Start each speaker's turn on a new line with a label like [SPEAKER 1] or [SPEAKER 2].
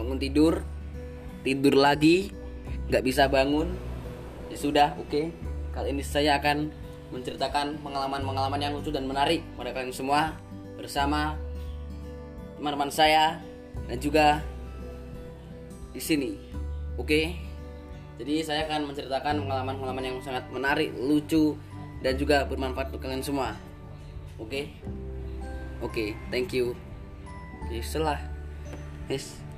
[SPEAKER 1] bangun tidur tidur lagi nggak bisa bangun. Ya sudah oke. Kali ini saya akan menceritakan pengalaman-pengalaman yang lucu dan menarik pada kalian semua bersama teman-teman saya dan juga di sini. Oke? Jadi saya akan menceritakan pengalaman-pengalaman yang sangat menarik lucu dan juga bermanfaat untuk kalian semua. Oke? Oke thank you. Oke setelah. Yes.